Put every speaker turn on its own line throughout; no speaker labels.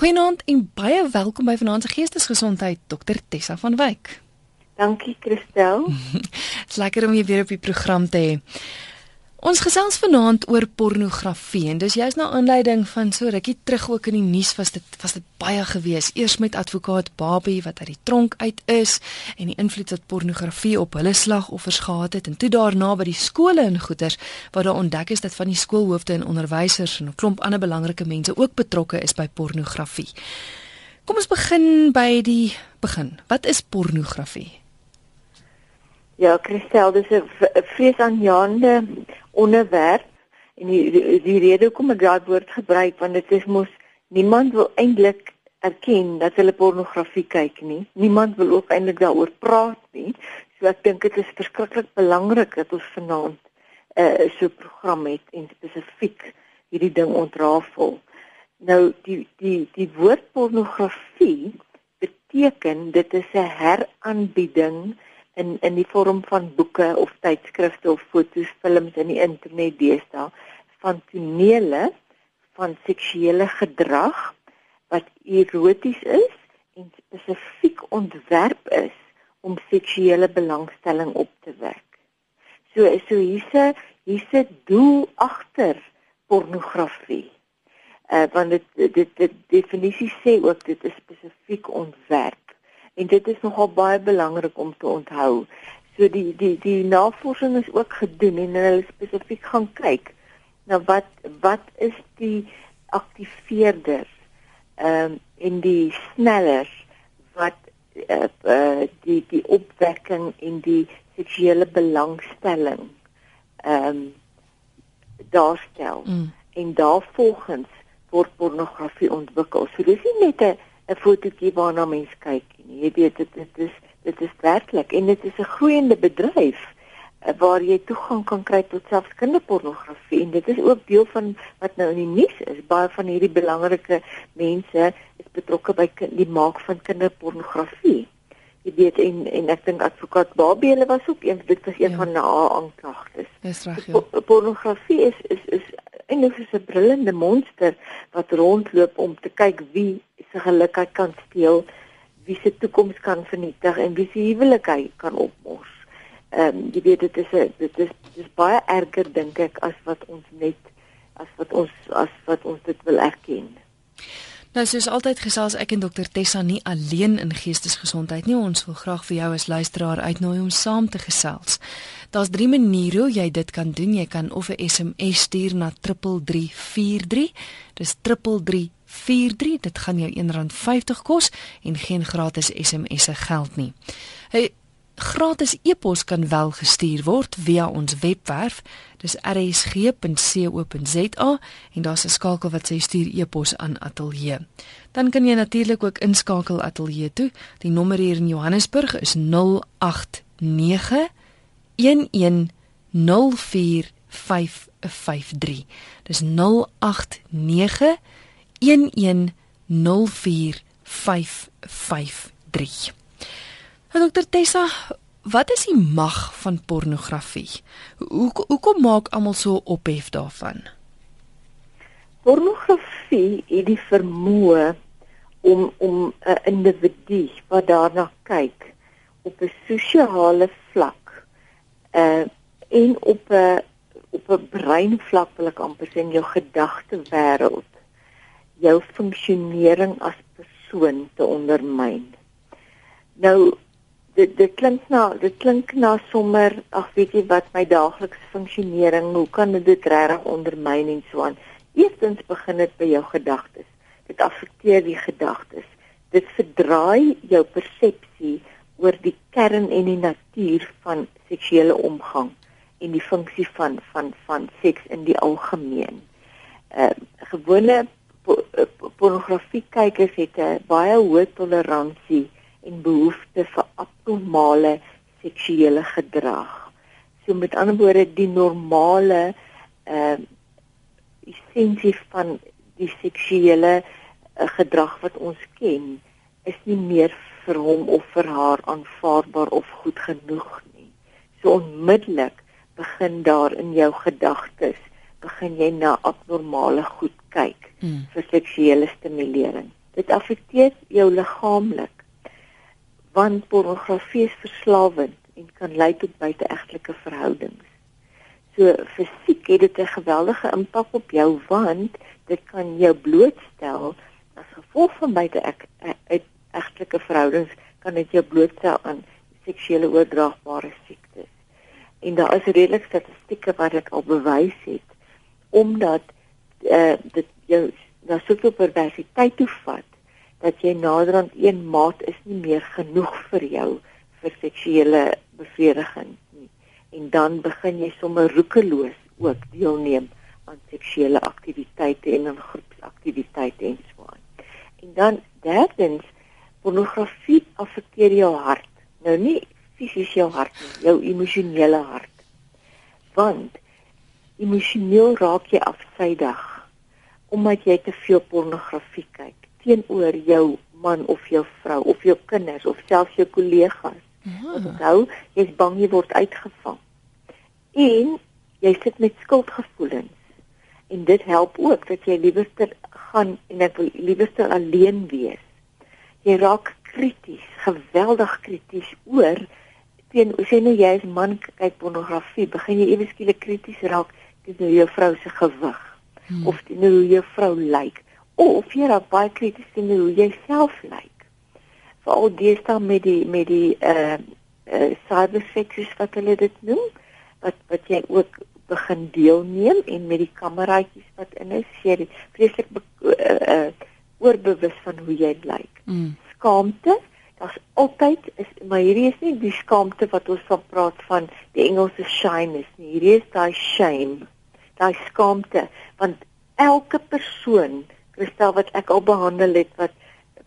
Goeienaand en baie welkom by Vanaand se Geestesgesondheid, Dr Tessa van Wyk.
Dankie Christel.
Dit's lekker om jou weer op die program te hê. Ons gesels vanaand oor pornografie en dis juist na aanleiding van so rukkie terug ook in die nuus was dit was dit baie gewees. Eers met advokaat Babie wat uit die tronk uit is en die invloed wat pornografie op hulle slagoffers gehad het en toe daarna by die skole en goeters waar daar ontdek is dat van die skoolhoofde en onderwysers en 'n klomp ander belangrike mense ook betrokke is by pornografie. Kom ons begin by die begin. Wat is pornografie?
Ja, Christel, dis 'n vreesaanjaende onderwerp en die die, die rede hoekom ek daai woord gebruik want dit is mos niemand wil eintlik erken dat hulle pornografie kyk nie. Niemand wil ook eintlik daaroor praat nie. So ek dink dit is verskriklik belangrik dat ons vanaand 'n uh, so program het en spesifiek hierdie ding ontrafel. Nou die die die woord pornografie beteken dit is 'n heraanbieding in in die vorm van boeke of tydskrifte of foto's, films in die internet deesdae van tonele van seksuele gedrag wat eroties is en spesifiek ontwerp is om seksuele belangstelling op te wek. So so hier's 'n hier's 'n doel agter pornografie. Uh want dit dit dit definisie sê ook dit is spesifiek ontwerp en dit is nogal baie belangrik om te onthou. So die die die navorsing is ook gedoen en hulle spesifiek gaan kyk na wat wat is die aktiveerders ehm um, en die snellers wat uh, uh, die die opwekking en die seksuele belangstelling ehm um, daarstel. Mm. En daarvolgens word pornografie ontwikkel. So dis nie net 'n 'n fotootjie waarna mens kyk nie. Jy weet dit dit is dit is werklik en dit is 'n groeiende bedryf uh, waar jy toegang kan kry tot selfs kinderpornografie en dit is ook deel van wat nou in die nuus is. Baie van hierdie belangrike mense is betrokke by die maak van kinderpornografie. Jy weet en en ek dink advokaat Babie hulle was ook een dit was een ja. van haar aanklagtes.
Dis reg ja.
Pornografie is is is en dit is 'n brullende monster wat rondloop om te kyk wie se gelukheid kan steel, wie se toekoms kan vernietig en wie se huwelik hy kan opmors. Ehm um, jy weet dit is 'n dit is dis baie erger dink ek as wat ons net as wat ons as wat ons dit wil erken.
Nou soos altyd gesels ek en dokter Tessa nie alleen in geestesgesondheid nie. Ons wil graag vir jou as luisteraar uitnooi om saam te gesels. Daar's drie maniere hoe jy dit kan doen. Jy kan of 'n SMS stuur na 3343. Dis 3343. Dit gaan jou R1.50 kos en geen gratis SMS'e geld nie. Hey, gratis e-pos kan wel gestuur word via ons webwerf. Dis rsg.co.za en daar's 'n skakel wat sê stuur e-pos aan ateljee. Dan kan jy natuurlik ook inskakel ateljee toe. Die nommer hier in Johannesburg is 089 1104553. Dis 089 1104553. Dokter Tessa, wat is die mag van pornografie? Hoe hoekom maak almal so ophef daarvan?
Pornografie het die vermoë om om 'n individu wat daarna kyk op 'n sosiale vlak uh en op 'n op 'n breinvlak wil ek amper sê in jou gedagte wêreld jou funksionering as persoon te ondermyn. Nou dit dit klink na dit klink na sommer ag weet jy wat my daaglikse funksionering hoe kan dit regtig ondermyn en so aan? Eerstens begin dit by jou gedagtes. Dit affekteer die gedagtes. Dit verdraai jou persepsie oor die kern en die natuur van seksuele omgang en die funksie van van van seks in die algemeen. Uh, gewone pornografie kykers het 'n baie hoë toleransie en behoefte vir abnormale seksuele gedrag. So met ander woorde die normale ehm uh, essensie van die seksuele uh, gedrag wat ons ken is nie meer vir hom of vir haar aanvaarbaar of goed genoeg nie. So onmiddellik begin daar in jou gedagtes begin jy na abnormale goed kyk hmm. vir seksuele stimulering Dit affekteer jou liggaamlik. Want pornografie is verslawend en kan lei tot buiteegtelike verhoudings. So fisiek het dit 'n geweldige impak op jou want dit kan jou blootstel as gevolg van buiteegtelike verhoudings kan dit jou blootstel aan seksuele oordraagbare siektes. En daar is redelik statistieke wat dit al bewys het omdat uh, dit jou na soveel perversiteit toe vat dat jy naderhand een maat is nie meer genoeg vir jou vir seksuele bevrediging nie. En dan begin jy sommer roekeloos ook deelneem aan seksuele aktiwiteite en aan groepsaktiwiteite en so aan. En dan derdens pornografie affekteer jou hart. Nou nie fisies jou hart nie, jou emosionele hart. Want emosioneel raak jy afsydig omdat jy te veel pornografie kyk teenoor jou man of jou vrou of jou kinders of selfs jou kollegas. Onthou, jy's bang jy word uitgevang. En jy sit met skuldgevoelens. En dit help ook dat jy liewerster gaan en ek wil liewerster alleen wees jy raak krities, geweldig krities oor teen sê nou jy is man kyk pornografie, begin jy ewe skielik krities raak teenoor jou vrou se gewig hmm. of teenoor hoe jou vrou lyk of jy raak baie krities teenoor hoe jy self lyk. Veral deesdae met die met die uh uh cybersex wat hulle dit noem, wat wat jy ook begin deelneem en met die kameraatjies wat in is, jy vreeslik uh, uh oorbewus van hoe jy lyk. Mm. Skaamte, daar's altyd is maar hierdie is nie die skaamte wat ons van praat van die Engelse shame is nie. Hierdie is daai shame, daai skaamte want elke persoon, Christel wat ek al behandel het wat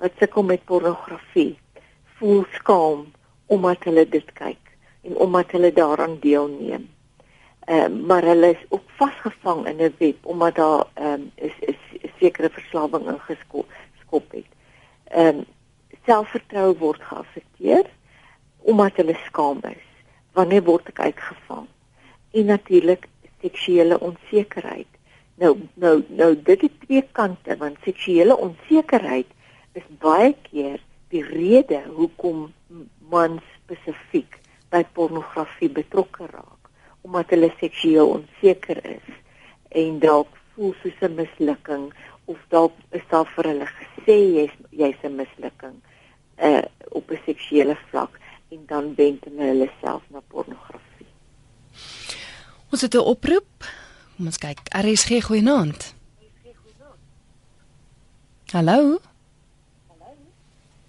wat sukkel met pornografie, voel skaam omdat hulle dit kyk en omdat hulle daaraan deelneem. Ehm uh, maar hulle is ook vasgevang in 'n web omdat daar ehm um, is is sekere verslawing ingeskop skop het. Ehm um, selfvertroue word geaffekteer omdat hulle skaam is. Wanneer word ek uitgevang? En natuurlik seksuele onsekerheid. Nou nou nou dit het twee kante want seksuele onsekerheid is baie keer die rede hoekom mans spesifiek by pornografie betrokke raak omdat hulle seksueel onseker is en dalk voel soos 'n mislukking of dalk is daar vir hulle gesê jy's jy's 'n mislukking uh op 'n seksuele vlak en dan wend hulle self na pornografie.
Ons het 'n oproep. Kom ons kyk. RSG goeienaand. Hallo.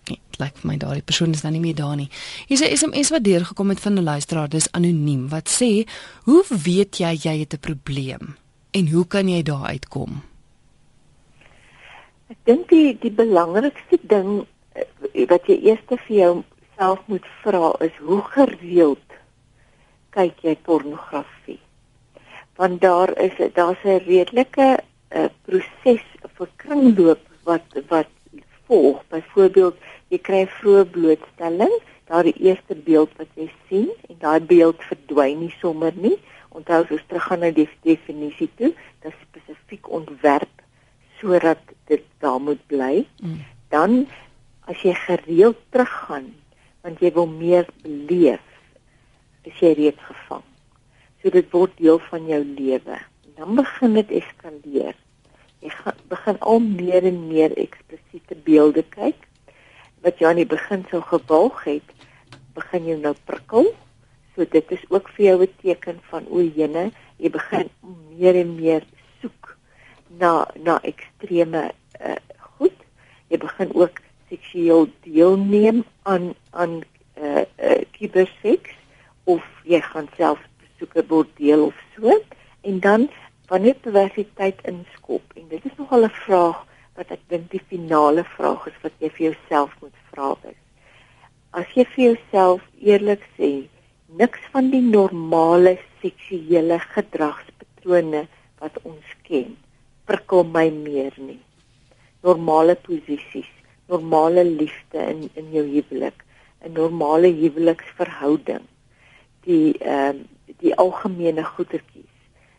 Dit lyk vir my daai persoon is nou nie meer daar nie. Hier is 'n SMS wat deurgekom het van 'n luisteraar, dis anoniem wat sê: "Hoe weet jy jy het 'n probleem en hoe kan jy daar uitkom?"
Ek dink die die belangrikste ding wat jy eers vir jouself moet vra is hoe gereeld kyk jy pornografie? Want daar is daar's 'n redelike uh, proses vir kringloop wat wat volg. Byvoorbeeld, jy kry vroeë blootstelling, daardie eerste beeld wat jy sien en daai beeld verdwyn nie sommer nie. Onthou as ons teruggaan na die definisie toe, dit spesifiek ontwerp sodat dit daar moet bly. Mm. Dan as jy gereeld teruggaan want jy wil meer beleef, is jy reeds gevang. So dit word deel van jou lewe. Dan begin dit eskaleer. Jy gaan begin al meer en meer eksplisiete beelde kyk wat jy aan die begin sou gewilg het, begin jy nou prikkel. So dit is ook vir jou 'n teken van o, jene, jy begin meer en meer na na ekstreme uh, goed. Jy begin ook seksueel deelneem aan aan eh uh, uh, kiberseks of jy gaan self besoeke bordeel of so en dan wanneer diversiteit inskop en dit is nogal 'n vraag wat ek dink die finale vraag is wat jy vir jouself moet vra is. As jy vir jouself eerlik sê niks van die normale seksuele gedragspatrone wat ons ken prikkel my meer nie. Normale posisies, normale liefde in in jou huwelik, 'n normale huweliksverhouding. Die ehm uh, die algemene goedertjies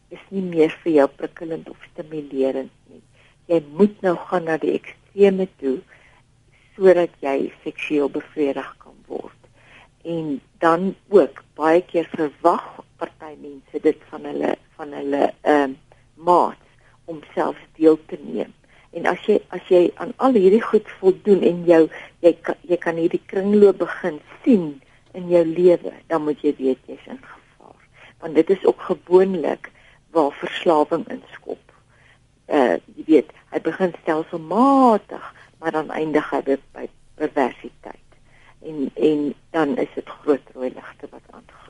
is nie meer vir jou prikkelend of stimulerend nie. Jy moet nou gaan na die ekstreme toe sodat jy seksueel bevredig kan word. En dan ook baie keer verwag party mense dit van hulle van hulle ehm uh, maats om self deel te neem. En as jy as jy aan al hierdie goed voldoen en jou jy kan jy kan hierdie kringloop begin sien in jou lewe, dan moet jy weet jy's in gevaar. Want dit is ook gewoonlik waar verslawing inskop. Uh jy weet, hy begin stelselmatig, maar dan eindig hy by perversiteit. En en dan is dit groot rooi ligte wat aangaan.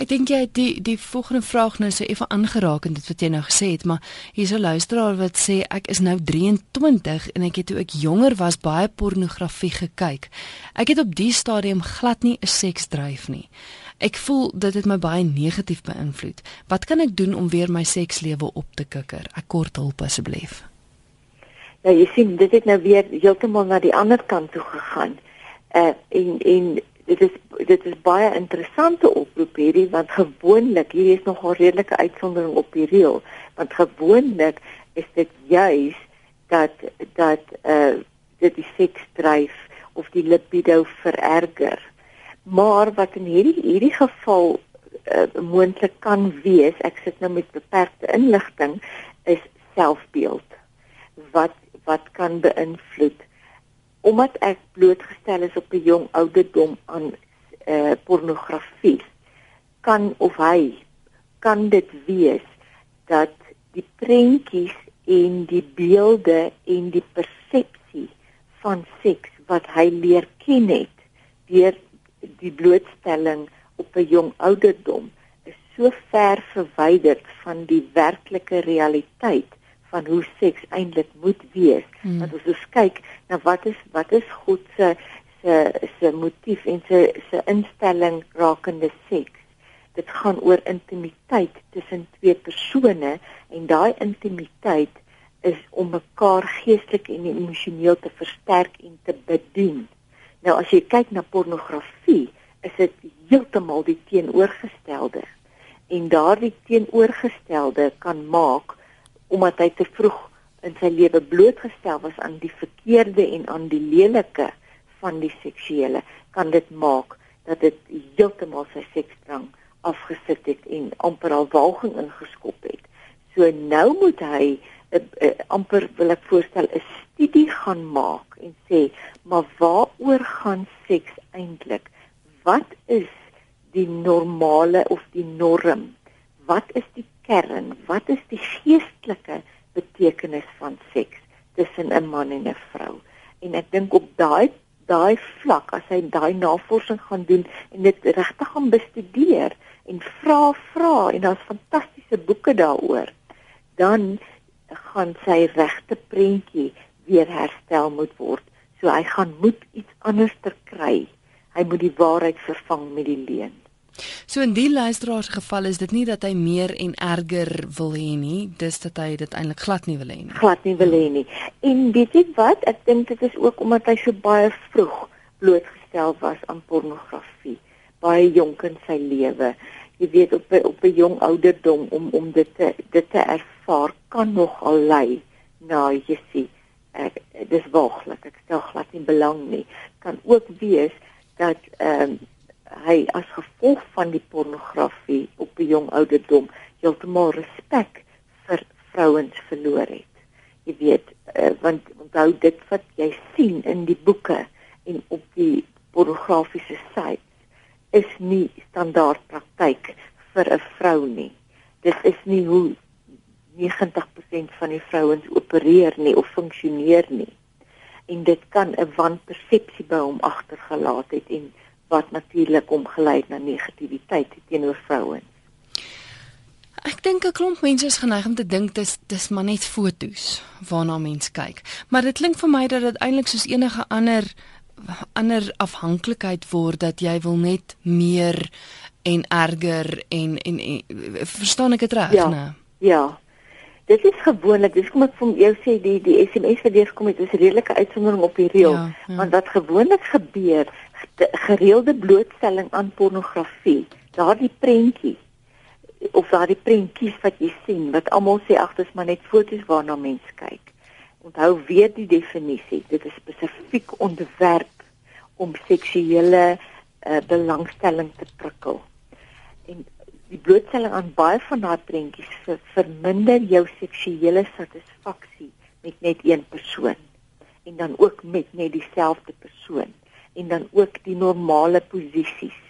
Ek dink jy het die die volgende vraag nou so effe aangeraak en dit wat jy nou gesê het, maar hier's 'n luisteraar wat sê ek is nou 23 en ek het toe ek jonger was baie pornografie gekyk. Ek het op die stadium glad nie 'n seksdryf nie. Ek voel dit het my baie negatief beïnvloed. Wat kan ek doen om weer my sekslewe op te kikker? Ek kort hulp asseblief.
Ja, jy sien, dit het nou weer heeltemal na die ander kant toe gegaan. Uh en en dit is dit is baie interessante oproep hierdie want gewoonlik hier is nog 'n redelike uitsondering op die reël want gewoonlik is dit juis dat dat uh dit die seks dryf of die libido vererger. Maar wat in hierdie hierdie geval uh, moontlik kan wees ek sit nou met beperkte inligting is selfbeeld. Wat wat kan beïnvloed omdat ek blootgestel is op 'n jong ouderdom aan eh uh, pornografie kan of hy kan dit wees dat die prentjies en die beelde en die persepsie van seks wat hy leer ken het deur die blootstelling op 'n jong ouderdom is so ver verwyderd van die werklike realiteit van hoe seks eintlik moet wees. Hmm. Want as ons kyk na wat is wat is God se se se motief en se se instelling rakende seks. Dit gaan oor intimiteit tussen twee persone en daai intimiteit is om mekaar geestelik en emosioneel te versterk en te bedien. Nou as jy kyk na pornografie, is dit heeltemal die teenoorgestelde. En daardie teenoorgestelde kan maak omdat hy te vroeg in sy lewe blootgestel was aan die verkeerde en aan die lelike van die seksuele kan dit maak dat dit heeltemal sy seksdrang afgesit het en amper al walging ingeskop het. So nou moet hy uh, uh, amper wil ek voorstel 'n studie gaan maak en sê, maar waaroor gaan seks eintlik? Wat is die normale of die norm? Wat is die kern, wat is die geestelike betekenis van seks tussen 'n man en 'n vrou? En ek dink op daai daai vlak as hy daai navorsing gaan doen en dit regtig gaan bestudeer en vra vra en daar's fantastiese boeke daaroor, dan gaan sy regte prentjie weer herstel moet word. So hy gaan moet iets anders ter kry. Hy moet die waarheid vervang met die leuen.
So in die luisteraar se geval is dit nie dat hy meer en erger wil hê nie, dis dat hy dit eintlik glad nie wil hê nie.
Glad nie wil hê nie. En weet jy wat? Ek dink dit is ook omdat hy so baie vroeg blootgestel was aan pornografie, baie jonk in sy lewe. Jy weet op op 'n jong ouderdom om om dit te dit te ervaar kan nog al lei na jy sien ek dis waaglik ek stel glad nie belang nie kan ook wees dat ehm um, hy as gevolg van die pornografie op 'n jong ouderdom heeltemal respek vir vrouens verloor het. Jy weet, uh, want onthou dit wat jy sien in die boeke en op die pornografiese sites is nie standaard praktyk vir 'n vrou nie. Dit is nie hoe 90% van die vrouens opereer nie of funksioneer nie. En dit kan 'n wanpersepsie by hom agtergelaat het en wat natuurlik omgelei na negativiteit teenoor vrouens.
Ek dink 'n klomp mense is geneig om te dink dis dis maar net fotos waarna mense kyk. Maar dit klink vir my dat dit eintlik soos enige ander ander afhanklikheid word dat jy wil net meer en erger en en, en verstaan ek dit reg,
ja,
né?
Ja. Dit is gewoonlik, dis kom ek van jou sê die die SMS wat deurkom het, is 'n redelike uitsondering op die reël, ja, ja. want wat gewoonlik gebeur gereelde blootstelling aan pornografie, daardie prentjie of daardie prentjies wat jy sien wat almal sê ag dis maar net foto's waarna mens kyk. Onthou weer die definisie. Dit is spesifiek ontwerp om seksuele uh, belangstelling te prikkel. En die blootstelling aan baie van daardie prentjies ver, verminder jou seksuele satisfaksie met net een persoon en dan ook met net dieselfde persoon en dan ook die normale posisies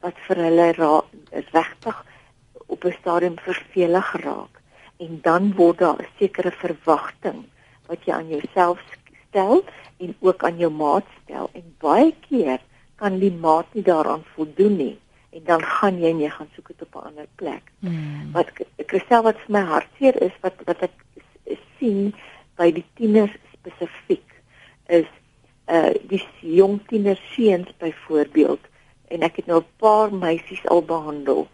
wat vir hulle regtig op 'n stadium vervelig raak en dan word daar 'n sekere verwagting wat jy aan jouself stel en ook aan jou maat stel en baie keer kan die maat nie daaraan voldoen nie en dan gaan jy nie gaan soek dit op 'n ander plek. Hmm. Wat Christel wat vir my hartseer is wat wat ek sien by die tieners spesifiek is uh die jong tiener seuns byvoorbeeld en ek het nou 'n paar meisies al behandel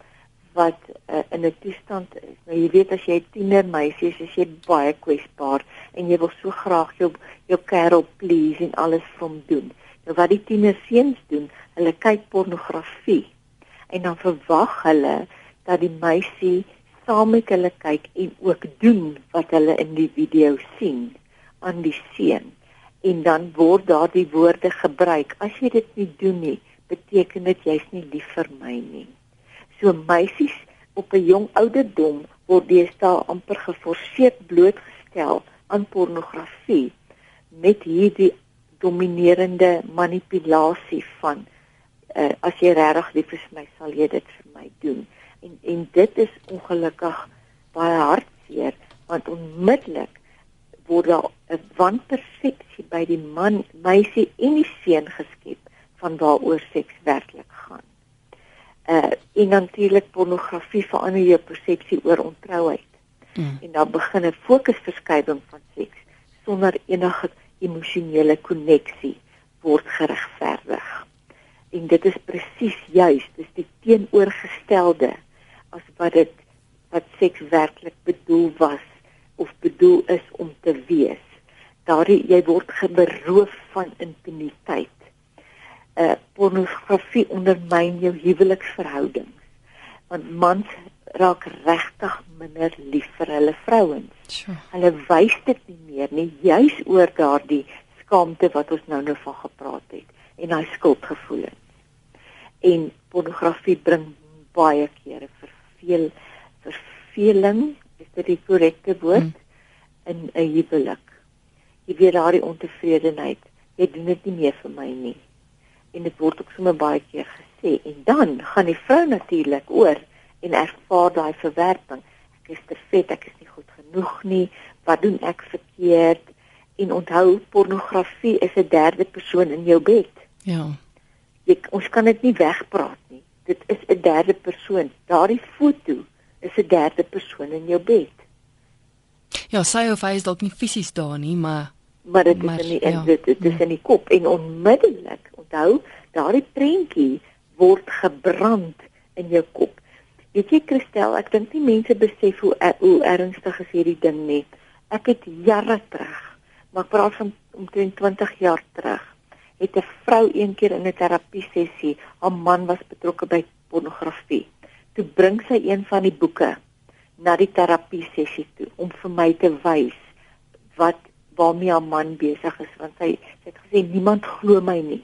wat uh, in 'n toestand is. Nou jy weet as jy tiener meisies is, jy baie kwesbaar en jy wil so graag jou jou kerel please en alles vir hom doen. Nou wat die tiener seuns doen, hulle kyk pornografie en dan verwag hulle dat die meisie saam met hulle kyk en ook doen wat hulle in die video sien aan die seun en dan word daardie woorde gebruik. As jy dit nie doen nie, beteken dit jy's nie lief vir my nie. So meisies op 'n jong ouderdom word deesdae amper geforseer blootgestel aan pornografie met hierdie dominerende manipulasie van uh, as jy regtig lief is vir my, sal jy dit vir my doen. En en dit is ongelukkig baie hartseer want onmiddellik word daar 'n wanpersepsie by die man, meisie en die seun geskep van waaroor seks werklik gaan. Uh en natuurlik pornografie verander jou persepsie oor ontrouheid. Mm. En dan begin 'n fokusverskywing van seks sonder enige emosionele koneksie word geregverdig. En dit is presies juis, dis die teenoorgestelde as wat dit wat seks werklik bedoel was of bedoel is om te wees. Daardie jy word geberoof van intimiteit. Uh pornografie ondermyn jou huweliksverhoudings. Want mans raak regtig minder lief vir hulle vrouens. Sure. Hulle wys dit nie meer nie, juis oor daardie skaamte wat ons nou nou van gepraat het en daai skuldgevoelens. En pornografie bring baie kere verveel verveling is dit die korrekte woord hmm. in 'n huwelik. Jy weet daardie ontevredenheid, jy doen dit nie meer vir my nie. En dit word ook sommer baie keer gesê en dan gaan die vrou natuurlik oor en ervaar daai verwerping. Ek is te vet, ek is nie goed genoeg nie. Wat doen ek verkeerd? En onthou, pornografie is 'n derde persoon in jou bed.
Ja.
Jy ons kan dit nie wegpraat nie. Dit is 'n derde persoon. Daardie foto is 'n derde persoon in jou bed.
Ja, sy of hy is dalk nie fisies daar nie, maar
maar dit is in die ja. dit, dit is in die kop en onmiddellik, onthou, daardie prentjie word gebrand in jou kop. Weet jy Christel, ek dink nie mense besef hoe hoe ernstig is hierdie ding nie. Ek het jare terug, maar ek praat van omtrent 20 jaar terug, het 'n vrou een keer in 'n terapie sessie, haar man was betrokke by pornografie toe bring sy een van die boeke na die terapie sessie toe om vir my te wys wat waarmee haar man besig is want sy, sy het gesê niemand glo my nie.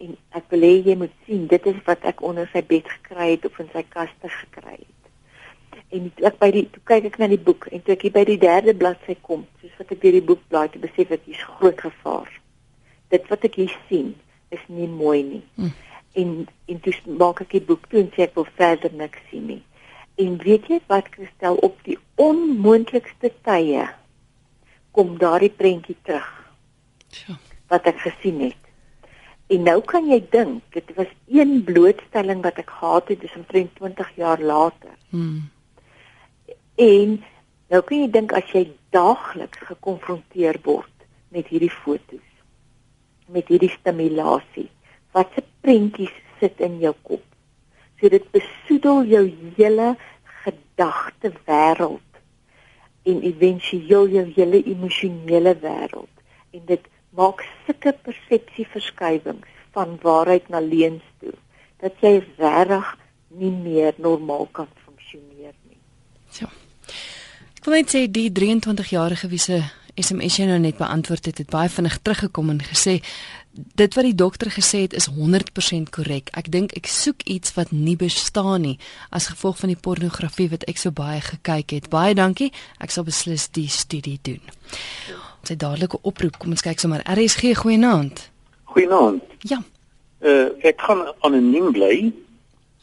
En ek wil hê jy moet sien dit is wat ek onder sy bed gekry het of in sy kaste gekry het. En ek by die toe kyk ek na die boek en toe ek by die derde bladsy kom soos wat ek deur die boek blaai te besef ek hier's groot gevaar. Dit wat ek hier sien is nie mooi nie. Hm. En en toe maak ek die boek toe en sê ek wil verder niks sien nie. En weet jy wat Christel op die onmoontlikste tye kom daardie prentjie terug. Ja. Wat ek gesien het. En nou kan jy dink dit was een blootstelling wat ek gehad het dis omtrent 20 jaar later. Hmm. En nou kan jy dink as jy daagliks gekonfronteer word met hierdie fotos met hierdie stimulasie wat se prentjies sit in jou kop. So dit besoedel jou hele gedagte wêreld en éventueel jou hele emosionele wêreld en dit maak sulke persepsieverskywings van waarheid na leuns toe dat jy regtig nie meer normaal kan funksioneer nie.
So. Ek wil net sê die 23-jarige wie se SMS jy nou net beantwoord het, het baie vinnig teruggekom en gesê dit wat die dokter gesê het is 100% korrek. Ek dink ek soek iets wat nie bestaan nie as gevolg van die pornografie wat ek so baie gekyk het. Baie dankie. Ek sal beslis die studie doen. Ons het dadelik 'n oproep. Kom ons kyk sommer. RSG goeienaand.
Goeienaand.
Ja.
Uh ek gaan anoniem bly.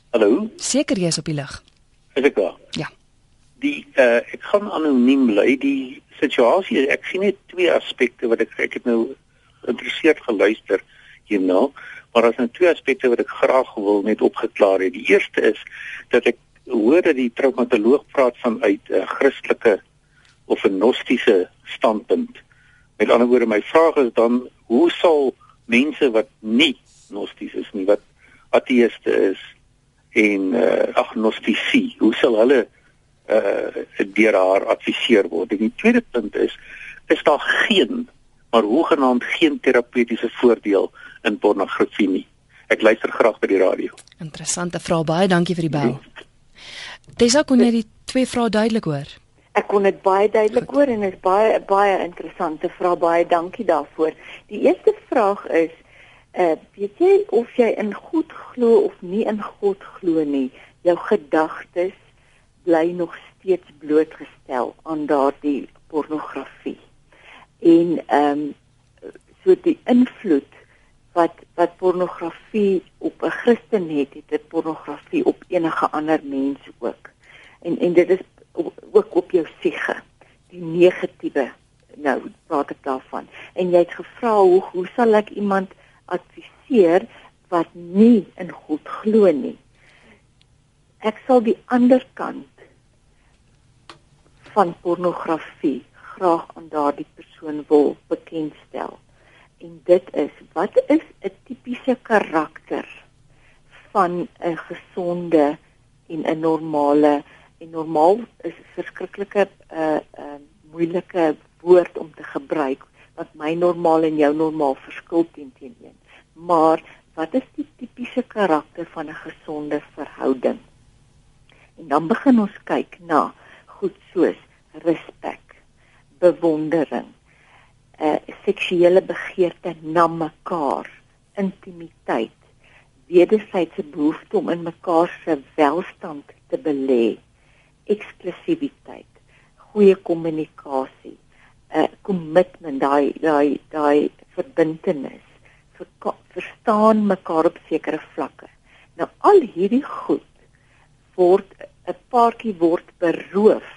Hallo.
Seker jy is op die lig.
Is ek daar?
Ja.
Die uh ek gaan anoniem bly. Die situasie, ek sien net twee aspekte wat ek ek het nou geïnteresseerd geluister hierna, maar daar's nou twee aspekte wat ek graag wil net opgeklaar het. Die eerste is dat ek hoor dat die traumatoloog praat van uit 'n uh, Christelike of 'n gnostiese standpunt. Met ander woorde, my vraag is dan hoe sal mense wat nie gnosties is nie, wat ateëste is en uh, agnostisie, hoe sal hulle uh deur haar adviseer word? En die tweede punt is is daar geen maar hoegenaamd geen terapeutiese voordeel in pornografie nie. Ek luister graag by die radio.
Interessante vraag. Baie dankie vir die bel. Tessa kon jy die twee vrae duidelik hoor?
Ek kon dit baie duidelik hoor en is baie baie interessante vraag. Baie dankie daarvoor. Die eerste vraag is uh weet jy of jy in God glo of nie in God glo nie? Jou gedagtes bly nog steeds blootgestel aan daardie pornografie en ehm um, so die invloed wat wat pornografie op 'n Christen het, het dit pornografie op enige ander mens ook. En en dit is ook op jou siege, die negatiewe. Nou praat ek daarvan. En jy het gevra hoe hoe sal ek iemand adviseer wat nie in God glo nie? Ek sal die ander kant van pornografie graag aan daardie persoon wil bekendstel. En dit is wat is 'n tipiese karakter van 'n gesonde en 'n normale en normaal is 'n verskriklike 'n uh, 'n uh, moeilike woord om te gebruik wat my normaal en jou normaal verskil teenoor. Maar wat is die tipiese karakter van 'n gesonde verhouding? En dan begin ons kyk na goed soos bewondering, 'n uh, eh, seksuele begeerte na mekaar, intimiteit, wederwysige behoefte om in mekaar se welstand te belê, eksklusiwiteit, goeie kommunikasie, 'n uh, commitment, daai daai daai verbintenis, ver, verstaan mekaar op sekere vlakke. Nou al hierdie goed word 'n paartjie word beroof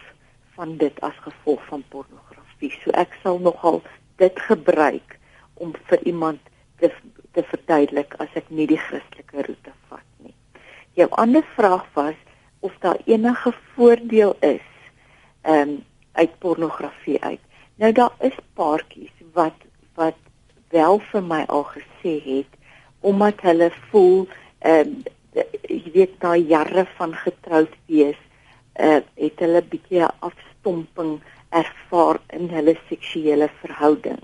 van dit as gevolg van pornografie filosofie. So ek sal nogal dit gebruik om vir iemand te te verduidelik as ek nie die Christelike roete vat nie. Jou ander vraag was of daar enige voordeel is ehm um, uit pornografie uit. Nou daar is paartjies wat wat wel vir my al gesê het omdat hulle voel ehm um, jy weet daai jare van getroud wees, uh, het hulle bietjie afstomping ervaar in hulle seksuele verhouding.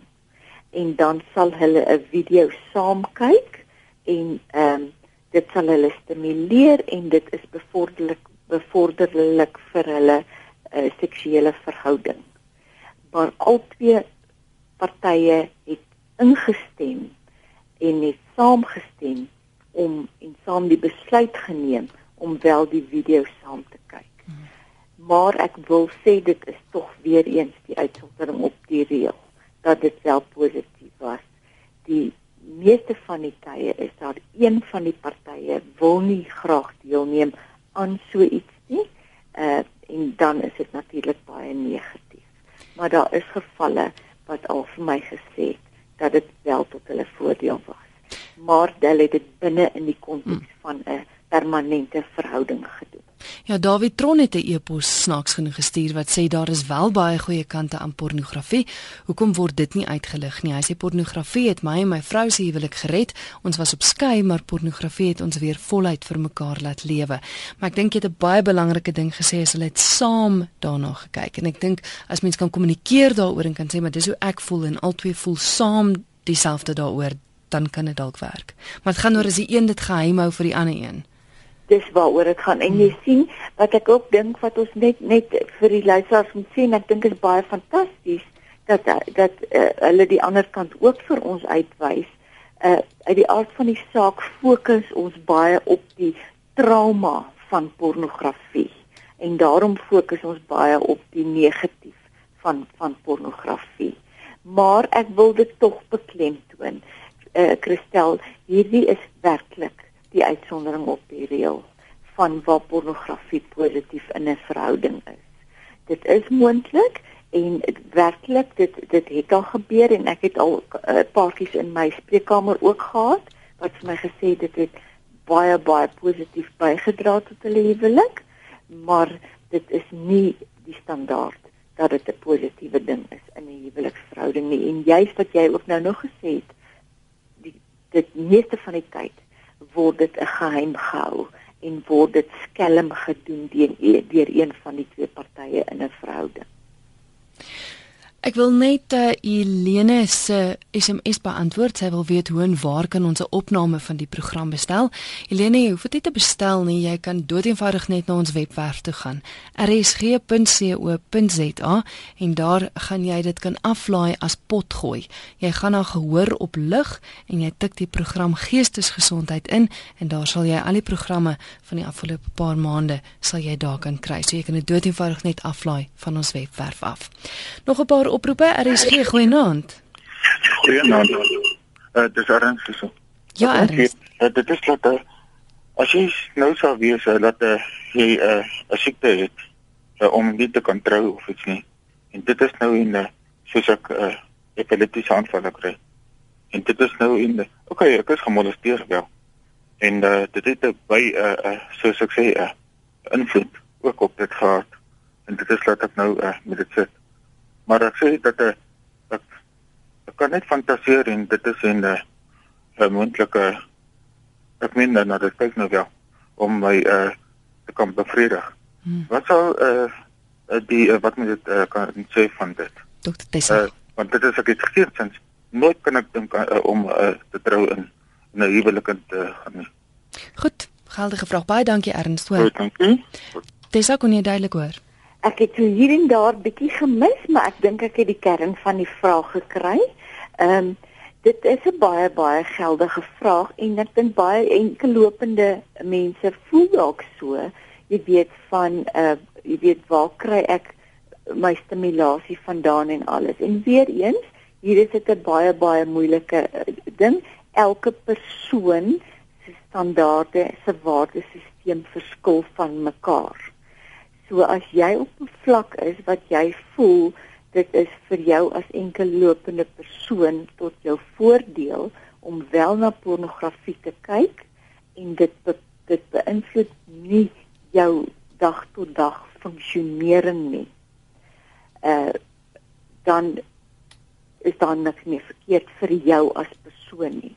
En dan sal hulle 'n video saam kyk en ehm um, dit sal hulle stimuleer en dit is bevorderlik bevorderlik vir hulle uh, seksuele verhouding. Maar albei partye het ingestem en het saamgestem om en saam die besluit geneem om wel die video saam te kyk maar ek wil sê dit is tog weer eens die uitsondering op die reël dat dit wel positief was. Die meeste van die tye is daar een van die partye wil nie graag deelneem aan so iets nie. Uh en dan is dit natuurlik baie negatief. Maar daar is gevalle wat al vir my gesê het dat dit wel tot hulle voordeel was. Maar hulle het dit binne in die konteks van 'n permanente verhouding gedoen.
Ja, David Tron het 'n e-pos snaaks genoeg gestuur wat sê daar is wel baie goeie kante aan pornografie. Hoekom word dit nie uitgelig nie? Hy sê pornografie het my en my vrou se huwelik gered. Ons was op skei, maar pornografie het ons weer voluit vir mekaar laat lewe. Maar ek dink jy het 'n baie belangrike ding gesê as hulle het saam daarna gekyk. En ek dink as mens kan kommunikeer daaroor en kan sê maar dis hoe ek voel en albei voel saam dieselfde daaroor, dan kan dit dalk werk. Maar dit gaan oor as die een dit geheim hou vir die ander een
dis waaroor dit gaan en jy hmm. sien wat ek ook dink wat ons net net vir die luisteraars moet sien ek dink is baie fantasties dat dat uh, hulle die ander kant ook vir ons uitwys. Uh uit die aard van die saak fokus ons baie op die trauma van pornografie en daarom fokus ons baie op die negatief van van pornografie. Maar ek wil dit tog beklemtoon. Uh Christel, hierdie is werklik die uitsondering op die reël van waar pornografie positief in 'n verhouding is. Dit is moontlik en werklik dit dit het al gebeur en ek het al 'n uh, paartjies in my spreekkamer ook gehad wat vir my gesê dit het baie baie positief bygedra tot hulle huwelik maar dit is nie die standaard dat dit 'n positiewe ding is in 'n huweliksverhouding nie en juist wat jy ook nou nog gesê het die dit meeste van die tyd word dit 'n geheim gehou en word dit skelm gedoen deur deur een van die twee partye in 'n verhouding.
Ek wil net uh, Helene se SMS beantwoord. Sy wil weet hoe en waar kan ons 'n opname van die program bestel? Helene, jy hoef dit te bestel nie. Jy kan doeteenvoudig net na ons webwerf toe gaan. rsg.co.za en daar gaan jy dit kan aflaai as potgooi. Jy gaan na gehoor op lig en jy tik die program Geestesgesondheid in en daar sal jy al die programme van die afgelope paar maande sal jy daar kan kry. So jy kan dit doeteenvoudig net aflaai van ons webwerf af. Nog 'n paar oproepe. RSG goeienaand.
Goeienaand. Uh, dit is Ernst so.
Ja, Ernst.
Uh, dit is dat uh, as jy nou sou wees uh, dat uh, jy 'n uh, siekte het uh, om nie te kan trou of iets nie. En dit is nou in uh, soos ek 'n uh, epileptiese aanval kry. En dit is nou in okay, ek is gemolesteer wel. En uh, dit het by 'n uh, uh, soos ek sê 'n uh, invloed ook op dit gehad. En dit is laat ek nou uh, met dit sit maar ek sê dat ek ek, ek kan net fantasieer en dit is en 'n uh, 'n moontlike ek meen dan dat dit nou wel om my uh te kan bevredig. Hmm. Wat sou uh die uh, wat moet dit uh, kan sê van dit?
Dokter Tessa. Uh,
want dit is ek het gesien sins nooit kan ek dink uh, om uh, te trou in 'n huwelik te gaan nie.
Goed, geldige vraag. Baie dankie Ernst.
Goed, dankie.
Tessa kon jy duidelik hoor?
Ek het so hier en daar bietjie gemis, maar ek dink ek het die kern van die vraag gekry. Ehm um, dit is 'n baie baie geldige vraag en ek dink baie enkellopende mense voel dalk so. Jy weet van uh jy weet waar kry ek my stimulasie vandaan en alles. En weer eens, hier is dit 'n baie baie moeilike uh, ding. Elke persoon se standaarde, se waardesisteem verskil van mekaar. So as jy op 'n vlak is wat jy voel dit is vir jou as enkel lopende persoon tot jou voordeel om wel na pornografie te kyk en dit be, dit beïnvloed nie jou dag tot dag funksionering nie. Uh dan is daar niks meer verkeerd vir jou as persoon nie.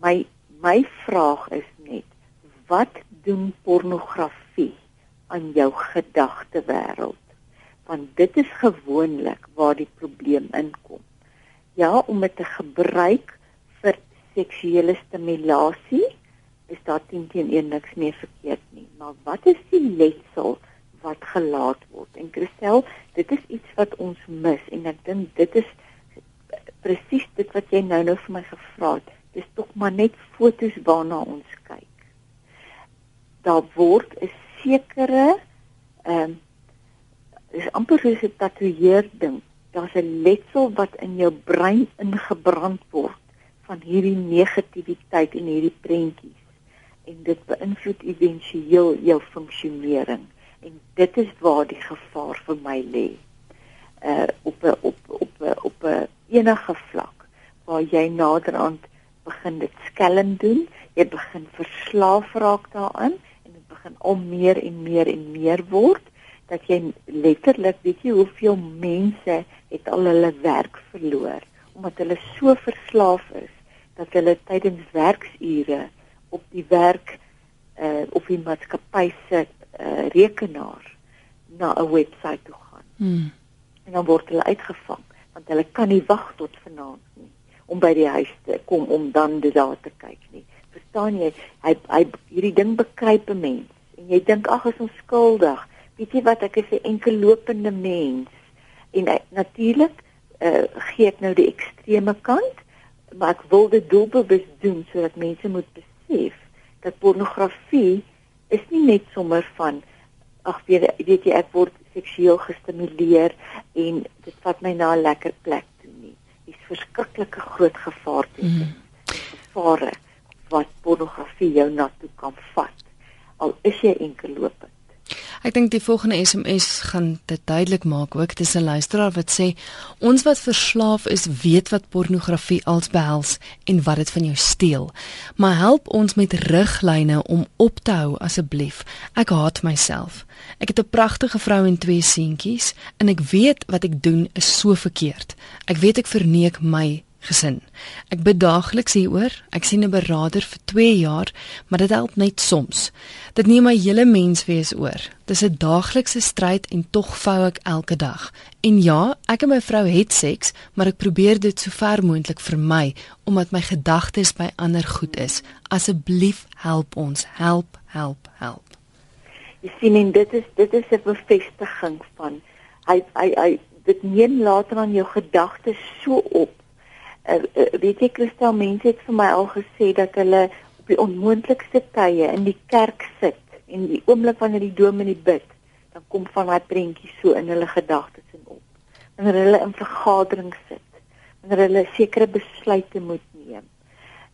My my vraag is net wat doen pornografie aan jou gedagte wêreld. Want dit is gewoonlik waar die probleem inkom. Ja, om dit te gebruik vir seksuele stimulasie is daar teen teen een niks meer verkeerd nie. Maar wat is die letsel wat gelaat word? En Christel, dit is iets wat ons mis en ek dink dit is presies dit wat jy nou nou vir my gevra het. Dis tog maar net fotos waarna ons kyk. Daar word 'n sekere ehm um, is amper soos 'n tatoeëer ding. Daar's 'n letsel wat in jou brein ingebrand word van hierdie negativiteit en hierdie prentjies en dit beïnvloed éventueel jou funksionering en dit is waar die gevaar vir my lê. Uh op 'n op op op 'n enige vlak waar jy naderhand begin dit skelm doen, jy begin verslaaf raak daaraan begin al meer en meer en meer word dat jy letterlik weet jy hoeveel mense het al hulle werk verloor omdat hulle so verslaaf is dat hulle tydens werksure op die werk uh op die maatskappy se uh, rekenaar na 'n webwerf toe gaan. Hmm. En dan word hulle uitgevang want hulle kan nie wag tot vanaand nie om by die huis te kom om dan dit daar te kyk nie. Verstaan jy? Hy hy hierdie ding bekruip 'n mens en jy dink ag is ons skuldig. Weet jy wat ek is 'n enkel lopende mens en natuurlik uh, gee ek nou die ekstreme kant, maar ek wil dit doelbewus doen sodat mense moet besef dat pornografie is nie net sommer van ag weet, weet jy ek word seksueel gestimuleer en dit vat my na 'n lekker plek toe nie. Dis verskriklike groot gevaar te mm. gevare wat pornografie jou na toe kan vat. Al is jy enkel lopend.
Ek dink die volgende SMS gaan dit duidelik maak ook. Dis 'n luisteraar wat sê ons wat verslaaf is, weet wat pornografie als behels en wat dit van jou steel. Maar help ons met riglyne om op te hou asseblief. Ek haat myself. Ek het 'n pragtige vrou en twee seentjies en ek weet wat ek doen is so verkeerd. Ek weet ek verneek my gesin. Ek bid daagliks hieroor. Ek sien 'n beraader vir 2 jaar, maar dit help net soms. Dit neem my hele menswees oor. Dis 'n daaglikse stryd en tog vou ek elke dag. En ja, ek en my vrou het seks, maar ek probeer dit so ver moontlik vermy omdat my gedagtes by ander goed is. Asseblief help ons, help, help, help.
Jy sien en dit is dit is 'n bevestiging van hy hy hy dit neem later aan jou gedagtes so op uh, uh, weet jy Christel mense het vir my al gesê dat hulle op die onmoontlikste tye in die kerk sit en die oomblik wanneer die dominee bid dan kom van daai prentjie so in hulle gedagtes en op. Wanneer hulle in vergaderings sit wanneer hulle sekere besluite moet neem.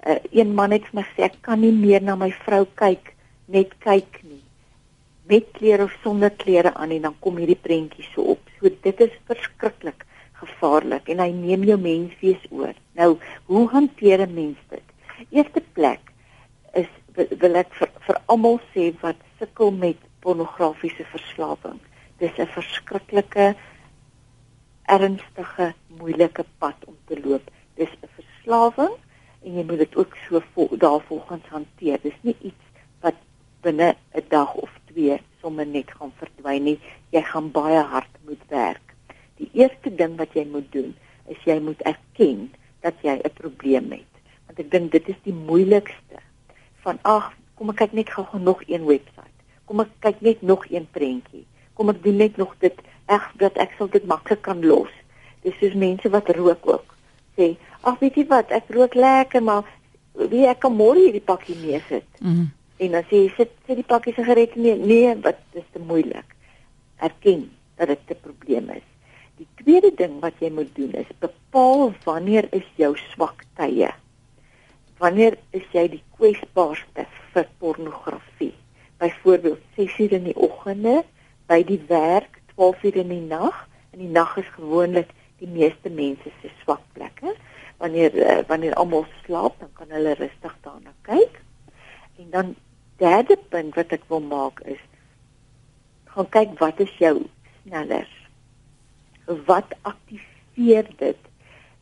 Uh, een man het vir my gesê ek kan nie meer na my vrou kyk net kyk nie. Met klere of sonder klere aan en dan kom hierdie prentjie so op. So dit is verskriklik gevaarlik en hy neem jou menswees oor. Nou, hoe hanteer 'n mens dit? Eerste plek is wil ek vir, vir almal sê wat sukkel met pornografiese verslawing. Dis 'n verskriklike ernstige, moeilike pad om te loop. Dis 'n verslawing en jy moet dit ook so vol, daarvolgens hanteer. Dis nie iets wat binne 'n dag of twee sommer net gaan verdwyn nie. Jy gaan baie hard moet werk. Die eerste ding wat jy moet doen is jy moet erken dat jy 'n probleem het. Want ek dink dit is die moeilikste van ag, kom ek kyk net gou nog een webwerf. Kom ek kyk net nog een prentjie. Kom ek doen net nog dit eg dat ek sal dit maklik kan los. Dis soos mense wat rook ook. Sê, ag weet jy wat, ek rook lekker, maar wie ek kan môre hierdie pakkie neersit. Mm -hmm. En dan sê jy sit sit die pakkie sigarette nie. Nee, wat dis te moeilik. Erken dat dit 'n probleem is. Die tweede ding wat jy moet doen is bepaal wanneer is jou swak tye. Wanneer is jy die kwesbaarste vir pornografie? Byvoorbeeld 6:00 in die oggende, by die werk 12:00 in die nag. In die nag is gewoonlik die meeste mense se swak plekke. Wanneer uh, wanneer almal slaap, dan kan hulle rustig daarna kyk. En dan derde punt wat ek wil maak is gaan kyk wat is jou sneller wat aktiveer dit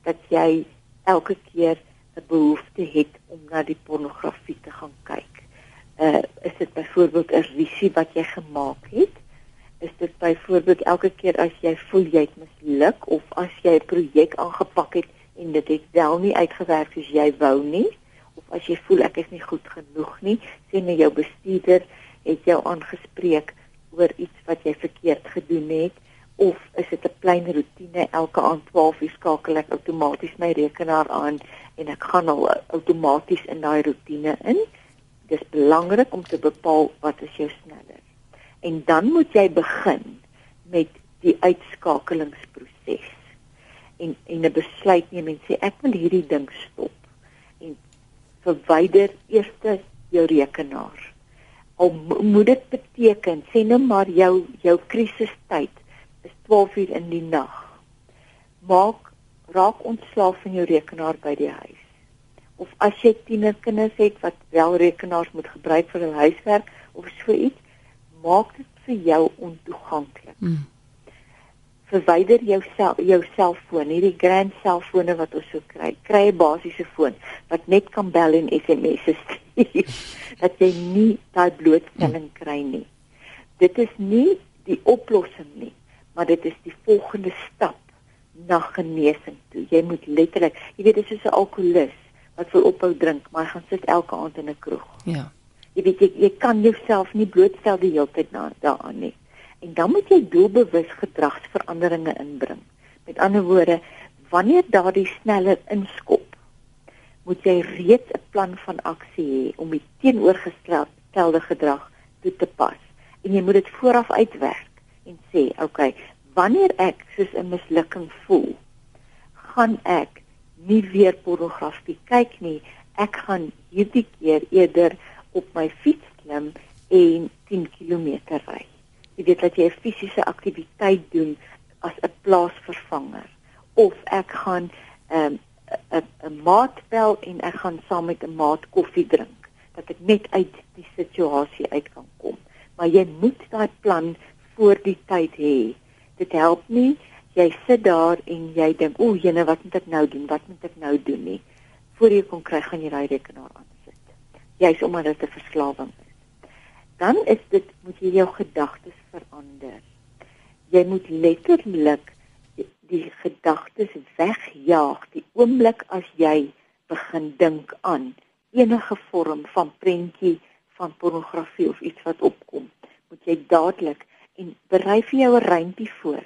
dat jy elke keer 'n behoefte het om na die pornografie te gaan kyk. Uh is dit byvoorbeeld 'n risie wat jy gemaak het? Is dit byvoorbeeld elke keer as jy voel jy het misluk of as jy 'n projek aangepak het en dit het wel nie uitgewerk soos jy wou nie of as jy voel ek is nie goed genoeg nie, sien jy jou bestuurder het jou aangespreek oor iets wat jy verkeerd gedoen het of is dit 'n klein rotine elke aand 12 uur skakel ek outomaties my rekenaar aan en ek gaan al outomaties in daai rotine in. Dis belangrik om te bepaal wat is jou sneller. En dan moet jy begin met die uitskakelingsproses. En en 'n besluit neem en sê ek wil hierdie ding stop. En verwyder eers jou rekenaar. Al moet dit beteken sê nou maar jou jou krisistyd is 12 uur in die nag. Maak raak ontslaaf van jou rekenaar by die huis. Of as jy tienerkinders het wat wel rekenaars moet gebruik vir hul huiswerk of so iets, maak dit vir jou ontoeganklik. Mm. Verwyder jou sel, jou selfoon, hierdie grand selfone wat ons so kry. Kry 'n basiese foon wat net kan bel en SMS'e stuur. dat jy nie daai blootstelling mm. kry nie. Dit is nie die oplossing nie maar dit is die volgende stap na genesing toe. Jy moet letterlik, jy weet dis soos 'n alkolikus wat wil ophou drink, maar hy gaan sit elke aand in 'n kroeg.
Ja.
Jy weet jy, jy kan jouself nie blootstel die hele tyd na daaraan nie. En dan moet jy doelbewus gedragsveranderinge inbring. Met ander woorde, wanneer daardie sneller inskop, moet jy reeds 'n plan van aksie hê om die teenoorgestelde gedrag toe te pas. En jy moet dit vooraf uitwerk en sê, "Oké, okay, wanneer ek soos 'n mislukking voel, gaan ek nie weer pornografie kyk nie. Ek gaan hierdie keer eerder op my fiets klim en 10 km ry." Jy weet dat jy 'n fisiese aktiwiteit doen as 'n plaasvervanger of ek gaan 'n um, 'n maat bel en ek gaan saam met 'n maat koffie drink dat ek net uit die situasie uit kan kom. Maar jy moet daai plan voor die tyd hê. Dit help nie jy sit daar en jy dink, "O, jene, wat moet ek nou doen? Wat moet ek nou doen nie?" Voor jy kon kry gaan jy daai rekenaar aan sit. Jy's omdat dit 'n verslawing is. Dan is dit moet jy jou gedagtes verander. Jy moet letterlik die gedagtes wegjaag die oomblik as jy begin dink aan enige vorm van prentjie van pornografie of iets wat opkom moet jy dadelik en berei vir jou 'n rympie voor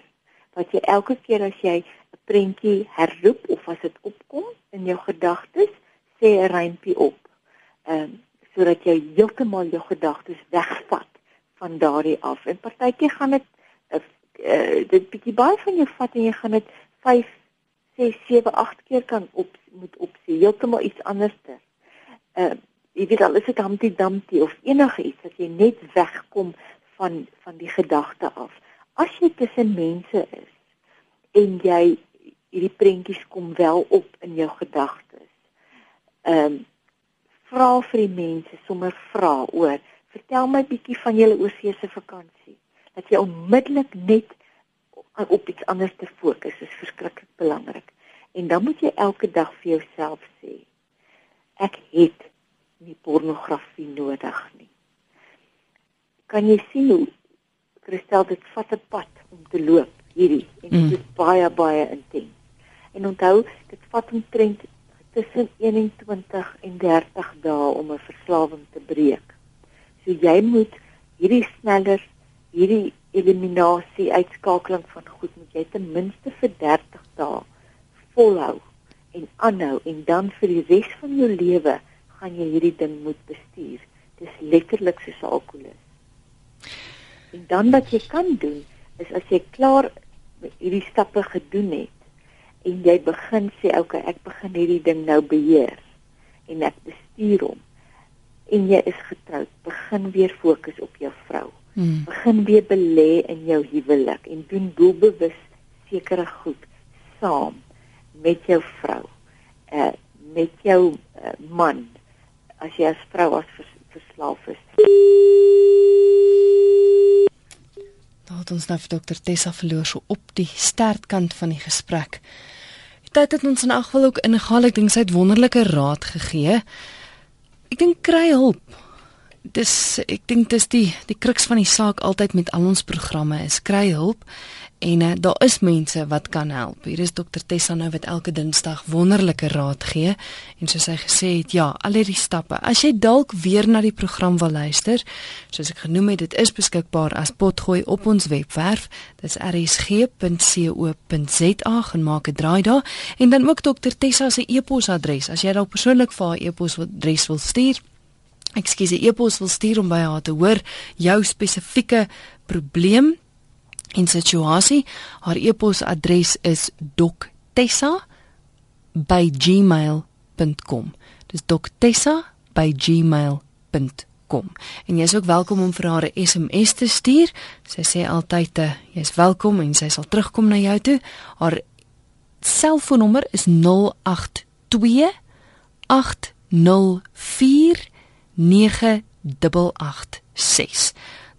wat jy elke keer as jy 'n prentjie herroep of as dit opkom in jou gedagtes sê 'n rympie op. Ehm um, sodat jy heeltemal jou gedagtes wegvat van daardie af. En partytjie gaan dit uh, dit bietjie baie van jou vat en jy gaan dit 5 6 7 8 keer kan op moet opsien heeltemal iets anders te. Uh jy weet al is dit Humpty Dumpty of enige iets dat jy net wegkom van van die gedagte af. As jy tussen mense is en jy hierdie prentjies kom wel op in jou gedagtes. Ehm um, vra vir die mense sommer vra oor vertel my bietjie van julle oorsese vakansie dat jy onmiddellik net op iets anders te fokus is verskriklik belangrik. En dan moet jy elke dag vir jouself sê ek het nie pornografie nodig nie. Kan jy sien hoe Christel dit vat 'n pad om te loop hierdie en dit mm. is baie baie intens. En onthou, dit vat omtrent tussen 21 en 30 dae om 'n verslawing te breek. So jy moet hierdie sneller hierdie eliminasie uitskakeling van goed moet jy ten minste vir 30 dae volhou en aanhou en dan vir die res van jou lewe gaan jy hierdie ding moet bestuur. Dis letterlik soos alkoholus. En dan wat jy kan doen is as jy klaar hierdie stappe gedoen het en jy begin sê okay, ek begin hierdie ding nou beheer en ek bestuur hom en jy is getroud, begin weer fokus op jou vrou Hmm. Begin weer belê in jou huwelik en doen doelbewus sekere goed saam met jou vrou. Uh met jou uh, man as jy as vrou as verslaaf is.
Daar het ons nou vir dokter Tessa verloor so op die stertkant van die gesprek. Tyd het ons in ag geval ook ingehaal. Ek dink sy het wonderlike raad gegee. Ek dink kry hulp dis ek dink dis die die kruks van die saak altyd met al ons programme is kry hulp en uh, daar is mense wat kan help. Hier is dokter Tessa nou wat elke Dinsdag wonderlike raad gee en soos hy gesê het, ja, al hierdie stappe. As jy dalk weer na die program wil luister, soos ek genoem het, dit is beskikbaar as potgooi op ons webwerf. Dit's rsg.co.za en maak 'n draai daar en dan ook dokter Tessa se e-posadres as jy dalk persoonlik vir haar e-posadres wil stuur ekskuus, e-pos wil stuur om by haar te hoor jou spesifieke probleem en situasie. Haar e-posadres is doktessa@gmail.com. Dis doktessa@gmail.com. En jy is ook welkom om vir haar 'n SMS te stuur. Sy sê altyd uh, jy's welkom en sy sal terugkom na jou toe. Haar selfoonnommer is 082 804 0826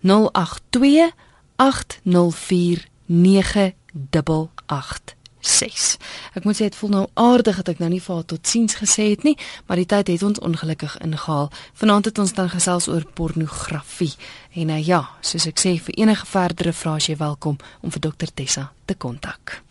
082 804 9886. Ek moet sê dit voel nou aardig dat ek nou nie vir haar totsiens gesê het nie, maar die tyd het ons ongelukkig ingehaal. Vanaand het ons dan gesels oor pornografie. En nou ja, soos ek sê vir enige verdere vrae as jy welkom om vir dokter Tessa te kontak.